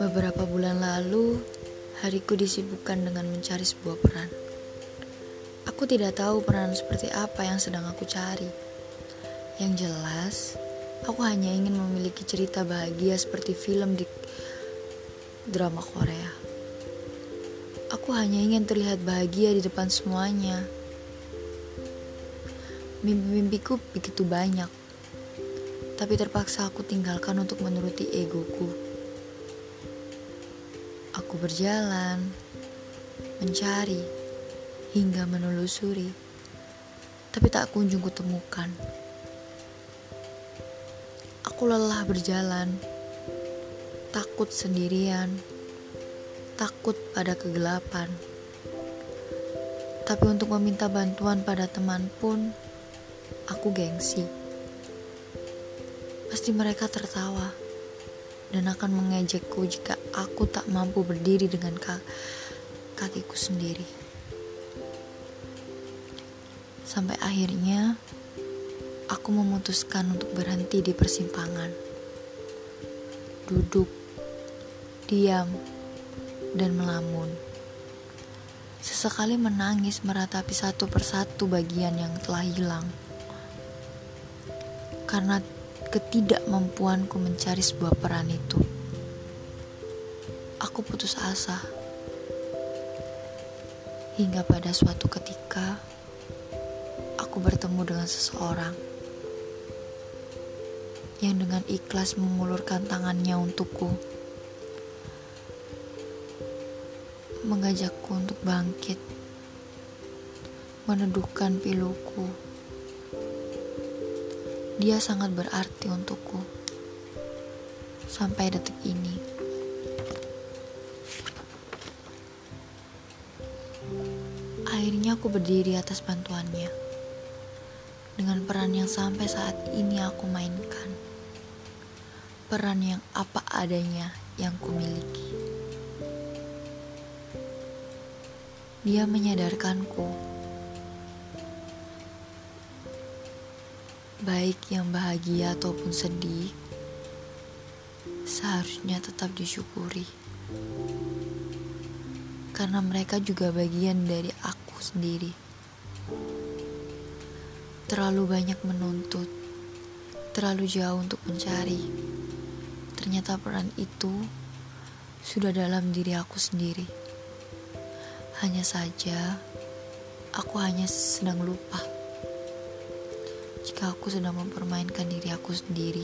Beberapa bulan lalu, hariku disibukkan dengan mencari sebuah peran. Aku tidak tahu peran seperti apa yang sedang aku cari. Yang jelas, aku hanya ingin memiliki cerita bahagia seperti film di drama Korea. Aku hanya ingin terlihat bahagia di depan semuanya. Mimpi-mimpiku begitu banyak, tapi terpaksa aku tinggalkan untuk menuruti egoku. Aku berjalan, mencari, hingga menelusuri, tapi tak kunjung kutemukan. Aku lelah berjalan, takut sendirian, takut pada kegelapan. Tapi untuk meminta bantuan pada teman pun, aku gengsi. Pasti mereka tertawa dan akan mengejekku jika aku tak mampu berdiri dengan kakiku sendiri. Sampai akhirnya aku memutuskan untuk berhenti di persimpangan. Duduk, diam, dan melamun. Sesekali menangis meratapi satu persatu bagian yang telah hilang. Karena ketidakmampuanku mencari sebuah peran itu. Aku putus asa. Hingga pada suatu ketika, aku bertemu dengan seseorang yang dengan ikhlas mengulurkan tangannya untukku, mengajakku untuk bangkit, meneduhkan piluku dia sangat berarti untukku sampai detik ini. Akhirnya aku berdiri atas bantuannya dengan peran yang sampai saat ini aku mainkan. Peran yang apa adanya yang kumiliki. Dia menyadarkanku baik yang bahagia ataupun sedih, seharusnya tetap disyukuri. Karena mereka juga bagian dari aku sendiri. Terlalu banyak menuntut, terlalu jauh untuk mencari. Ternyata peran itu sudah dalam diri aku sendiri. Hanya saja, aku hanya sedang lupa jika aku sedang mempermainkan diri aku sendiri.